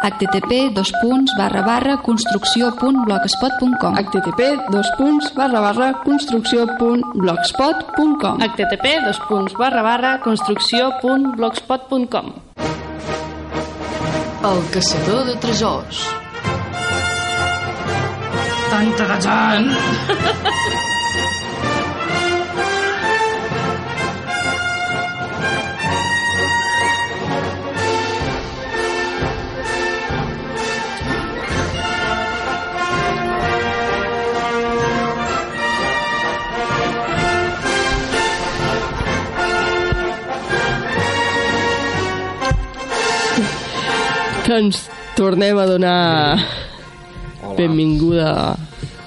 http dos punts barra barra construcció punt blogspot.com http dos punts barra barra construcció punt blogspot punt com. Http dos punts barra barra construcció punt blogspot punt com. El caçador de tresors. Tan tagatzant! ens tornem a donar Hola. benvinguda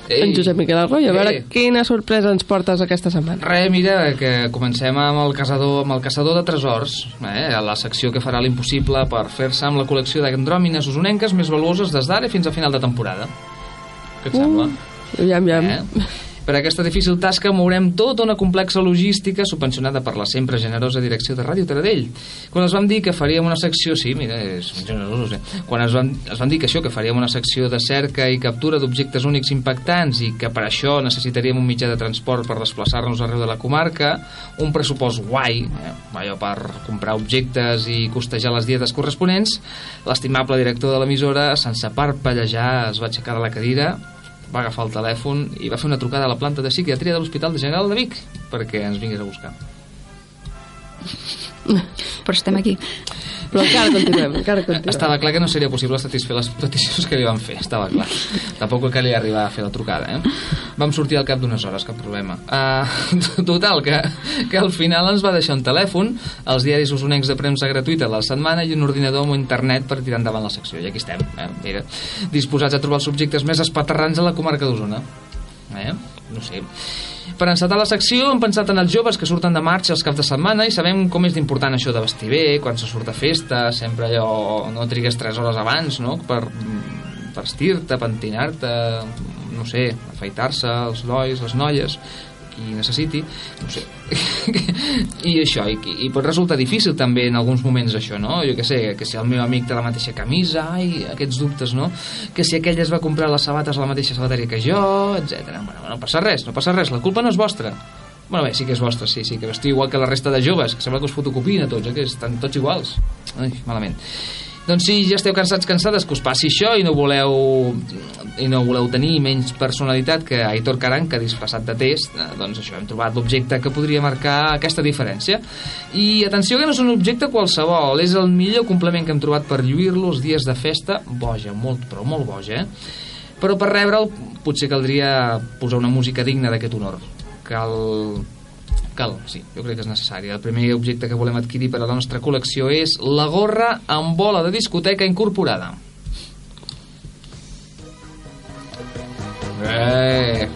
Ei. en Josep Miquel Arroyo. A veure Ei. quina sorpresa ens portes aquesta setmana. Re, mira, que comencem amb el caçador, amb el caçador de tresors, eh? la secció que farà l'impossible per fer-se amb la col·lecció d'andròmines usonenques més valuoses des d'ara fins a final de temporada. Què et sembla? Aviam, aviam. Eh? Per aquesta difícil tasca mourem tota una complexa logística subvencionada per la sempre generosa direcció de Ràdio Taradell. Quan es vam dir que faríem una secció... Sí, mira, és generosos, eh? Quan es van, es van dir que això, que faríem una secció de cerca i captura d'objectes únics impactants i que per això necessitaríem un mitjà de transport per desplaçar-nos arreu de la comarca, un pressupost guai, eh? allò per comprar objectes i costejar les dietes corresponents, l'estimable director de l'emissora, sense parpellejar, es va aixecar de la cadira va agafar el telèfon i va fer una trucada a la planta de psiquiatria de l'Hospital de General de Vic perquè ens vingués a buscar. Però estem aquí. Però encara continuem, encara continuem. Estava clar que no seria possible satisfer les peticions que li van fer, estava clar. Tampoc que li arribar a fer la trucada, eh? Vam sortir al cap d'unes hores, cap problema. Uh, total, que, que al final ens va deixar un telèfon, els diaris usonencs de premsa gratuïta de la setmana i un ordinador amb internet per tirar endavant la secció. I aquí estem, eh? Mira, disposats a trobar els subjectes més espaterrans a la comarca d'Osona. Eh? No sé. Per encetar la secció hem pensat en els joves que surten de marxa els caps de setmana i sabem com és d'important això de vestir bé, quan se surt a festa, sempre allò no trigues 3 hores abans, no?, per per vestir-te, pentinar-te, no sé, afaitar-se, els nois, les noies, qui necessiti, no sé. I això, i, i pot resultar difícil també en alguns moments això, no? Jo que sé, que si el meu amic té la mateixa camisa, ai, aquests dubtes, no? Que si aquell es va comprar les sabates a la mateixa sabateria que jo, etc. Bueno, no passa res, no passa res, la culpa no és vostra. Bueno, bé, sí que és vostra, sí, sí, que vestiu igual que la resta de joves, que sembla que us fotocopien a tots, eh, que estan tots iguals. Ai, malament. Doncs si ja esteu cansats, cansades, que us passi això i no voleu i no voleu tenir menys personalitat que Aitor Caranca disfressat de test, eh, doncs això, hem trobat l'objecte que podria marcar aquesta diferència. I atenció que no és un objecte qualsevol, és el millor complement que hem trobat per lluir-lo els dies de festa, boja, molt, però molt boja, eh? Però per rebre'l potser caldria posar una música digna d'aquest honor. Cal Cal, sí, jo crec que és necessari. El primer objecte que volem adquirir per a la nostra col·lecció és la gorra amb bola de discoteca incorporada. Eh!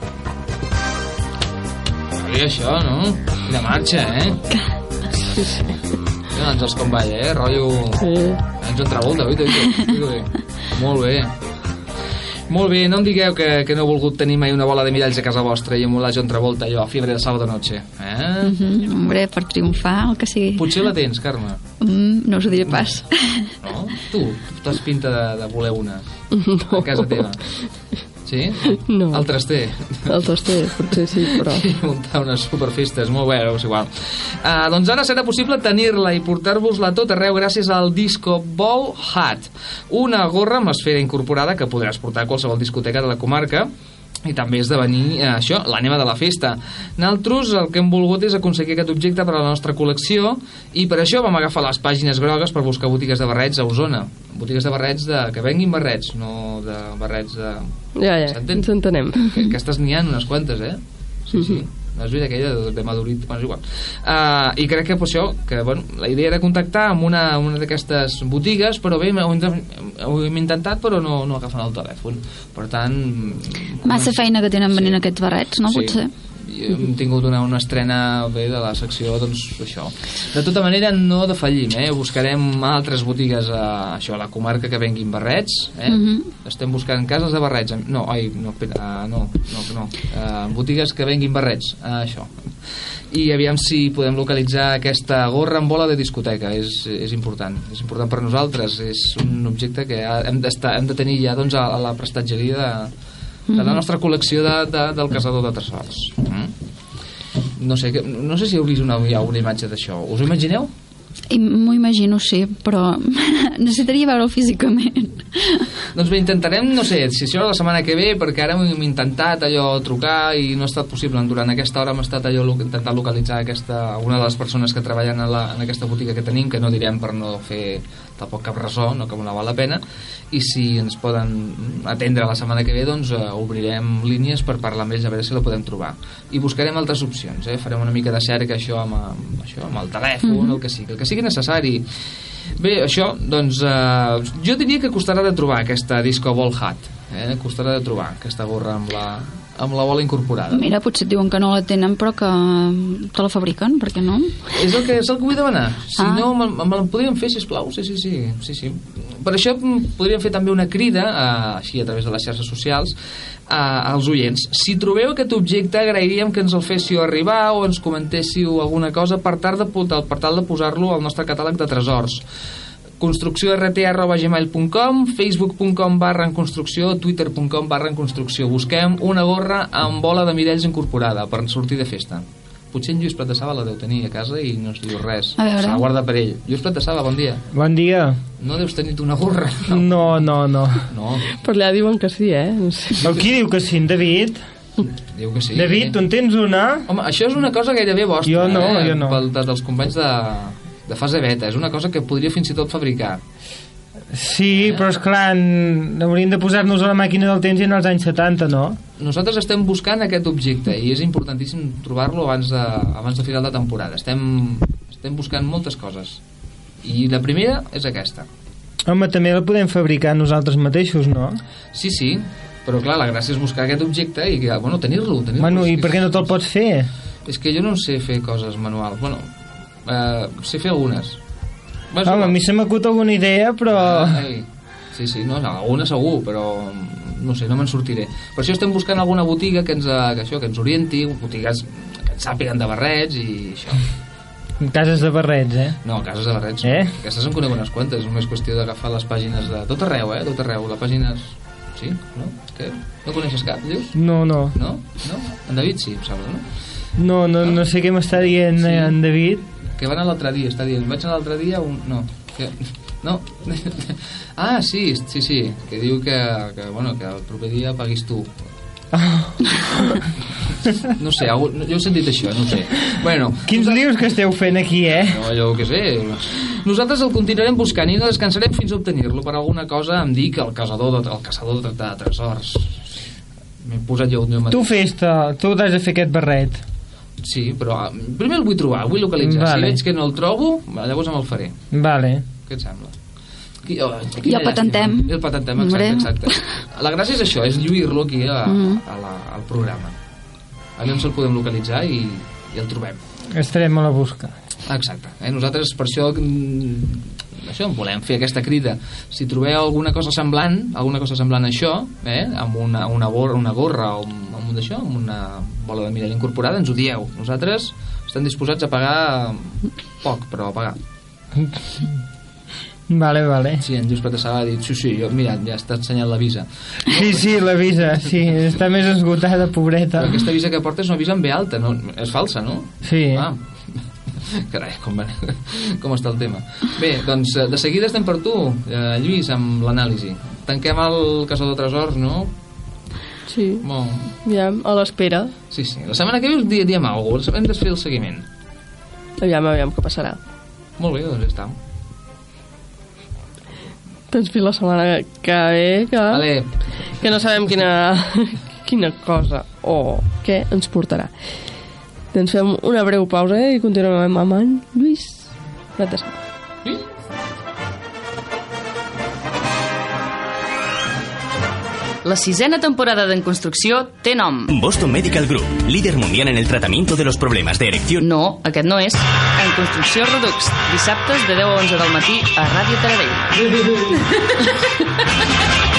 Sabia això, no? Quina marxa, eh? No, Àngels com balla, eh? Rotllo... Sí. Àngels Travolta, oita. Molt bé. Molt bé, no em digueu que, que no heu volgut tenir mai una bola de miralls a casa vostra i emular John Travolta, allò, fiebre de sábado noche. Eh? Mm, hombre, per triomfar, el que sigui. Potser la tens, Carme. Mm, no us ho diré pas. No? Tu, t'has pinta de, de voler una No. a casa teva. Sí? No. Altres té. El toster, potser sí, però... I muntar unes superfestes, molt bé, és igual. Uh, doncs ara serà possible tenir-la i portar-vos-la tot arreu gràcies al Disco Ball Hat, una gorra amb esfera incorporada que podràs portar a qualsevol discoteca de la comarca i també esdevenir eh, això, l'ànima de la festa. Naltros el que hem volgut és aconseguir aquest objecte per a la nostra col·lecció i per això vam agafar les pàgines grogues per buscar botigues de barrets a Osona. Botigues de barrets de... que venguin barrets, no de barrets de... Ja, ja, ens entenem. Que, aquestes n'hi ha unes quantes, eh? Sí, sí. no és vida aquella de, de madurit, bueno, és igual. Uh, I crec que per això, que bueno, la idea era contactar amb una, una d'aquestes botigues, però bé, ho, hem- ho hem intentat, però no, no agafen el telèfon. Per tant... Massa feina que tenen venint Sí. aquests barrets, no? Potser. I hem tingut una, una estrena bé de la secció, doncs això. De tota manera, no defallim, eh? Buscarem altres botigues a, això, a la comarca que venguin barrets, eh? Mhm. Estem buscant cases de barrets. No, ai, no, uh, no, no, no. Uh, botigues que venguin barrets, uh, això. I aviam si podem localitzar aquesta gorra amb bola de discoteca, és, és important. És important per nosaltres, és un objecte que hem, hem de tenir ja doncs, a, a la prestatgeria de, de la nostra col·lecció de, de, del caçador de tresors. No sé, no sé si heu vist una, ja una imatge d'això. Us ho imagineu? M'ho imagino, sí, però necessitaria veure-ho físicament. Doncs bé, intentarem, no sé, si això la setmana que ve, perquè ara hem intentat allò trucar i no ha estat possible. Durant aquesta hora hem estat allò intentant localitzar aquesta, una de les persones que treballen a la, en aquesta botiga que tenim, que no direm per no fer tampoc cap ressò, no que no val la pena, i si ens poden atendre la setmana que ve, doncs eh, obrirem línies per parlar amb ells a veure si la podem trobar. I buscarem altres opcions, eh? farem una mica de cerca això amb, amb, això, amb el telèfon, el que sigui, el que sigui necessari. Bé, això, doncs, eh, jo diria que costarà de trobar aquesta Disco Ball Hat, eh? costarà de trobar aquesta gorra amb la, amb la bola incorporada. Mira, potser et diuen que no la tenen, però que te la fabriquen, per què no? És el que, és el que vull demanar. Si Ah. no, me, me la podríem fer, sisplau. Sí, sí, sí, sí, sí. Per això mm, podríem fer també una crida, eh, així a través de les xarxes socials, a, als oients. Si trobeu aquest objecte, agrairíem que ens el féssiu arribar o ens comentéssiu alguna cosa per tal de, per tal de posar-lo al nostre catàleg de tresors construcció.rt.gmail.com facebook.com barra en construcció twitter.com barra en construcció busquem una gorra amb bola de miralls incorporada per sortir de festa potser en Lluís Saba la deu tenir a casa i no ens diu res se la guarda per ell Lluís Saba, bon dia Bon dia. no deus tenir tu una gorra No, no, no. no, Per allà diuen que sí, eh? No sé. El qui diu que sí, en David? diu que sí David, tu en tens una? Home, això és una cosa gairebé vostra Jo no, eh? jo no. Pel, de, dels companys de, de fase beta és una cosa que podria fins i tot fabricar Sí, però és clar, en- hauríem de posar-nos a la màquina del temps i en els anys 70, no? nosaltres estem buscant aquest objecte i és importantíssim trobar-lo abans de, abans de final de temporada. Estem, estem buscant moltes coses. I la primera és aquesta. Home, també la podem fabricar nosaltres mateixos, no? Sí, sí, però clar, la gràcia és buscar aquest objecte i que, bueno, tenir-lo. Tenir Bueno, i per què no te'l pots fer? És que jo no sé fer coses manuals. Bueno, eh, sé fer algunes. És Home, a mi se m'acut alguna idea, però... Ai, sí, sí, no, alguna segur, però no sé, no me'n sortiré. Per això estem buscant alguna botiga que ens, eh, que això, que ens orienti, botigues que ens sàpiguen de barrets i això. Cases de barrets, eh? No, cases de barrets. Eh? no. Aquestes en conec unes quantes, només qüestió d'agafar les pàgines de tot arreu, eh? Tot arreu, les pàgines... Sí? No? Què? No coneixes cap, dius? No, no. No? No? En David sí, em sembla, no? No, no, no sé què m'està dient Sí. sí. en David. Que van a l'altre dia, està dient. Vaig anar l'altre dia, un... no. Que... No. ah, sí, sí, sí, que diu que, que, bueno, que el proper dia paguis tu. No sé, algú, jo he sentit això, no sé. Bueno, Quins lius que esteu fent aquí, eh? no, jo què sé. Nosaltres el continuarem buscant i no descansarem fins a obtenir-lo. Per alguna cosa em dic el caçador de, el caçador de, de tresors. M'he posat jo un Tu fes-te, tu has de fer aquest barret. Sí, però ah, primer el vull trobar, el vull localitzar. Vale. Si veig que no el trobo, llavors me'l faré. Vale. Què et sembla? Qui, oh, I el patentem. I el patentem, exacte, exacte. La gràcia és això, és lluir-lo aquí a, Mhm. a la, al programa. Allà on se'l podem localitzar i, i el trobem. Estarem a la busca. Exacte. Eh? Nosaltres per això mm, això volem fer aquesta crida. Si trobeu alguna cosa semblant, alguna cosa semblant a això, eh? amb una, una, gorra, una gorra o amb, amb un d'això, amb una bola de mirall incorporada, ens ho dieu. Nosaltres estem disposats a pagar poc, però a pagar. Vale, vale. Sí, en Lluís Patassava ha dit, sí, sí, jo, mira, ja està ensenyant la visa. Sí, sí, la visa, sí, està més esgotada, pobreta. Però aquesta visa que porta és una visa en B alta, no? És falsa, no? Sí. Ah. Carai, com, va, com està el tema. Bé, doncs eh, de seguida estem per tu, eh, Lluís, amb l'anàlisi. Tanquem el caçador de tresors, no? Sí, Bon, ja, a l'espera. sí, sí. La setmana que ve us di- diem alguna cosa, hem de fer el seguiment. Aviam, aviam què passarà. Molt bé, doncs ja està. Doncs fins la setmana que ve, que, Vale, que no sabem quina, quina cosa o què ens portarà. Doncs fem una breu pausa i continuem amb en Lluís Natasà. La sisena temporada d'En Construcció té nom. Boston Medical Group, líder mundial en el tratamiento de los problemas de erección. No, aquest no és. En Construcció Redux, dissabtes de 10 a 11 del matí a Ràdio Taradell.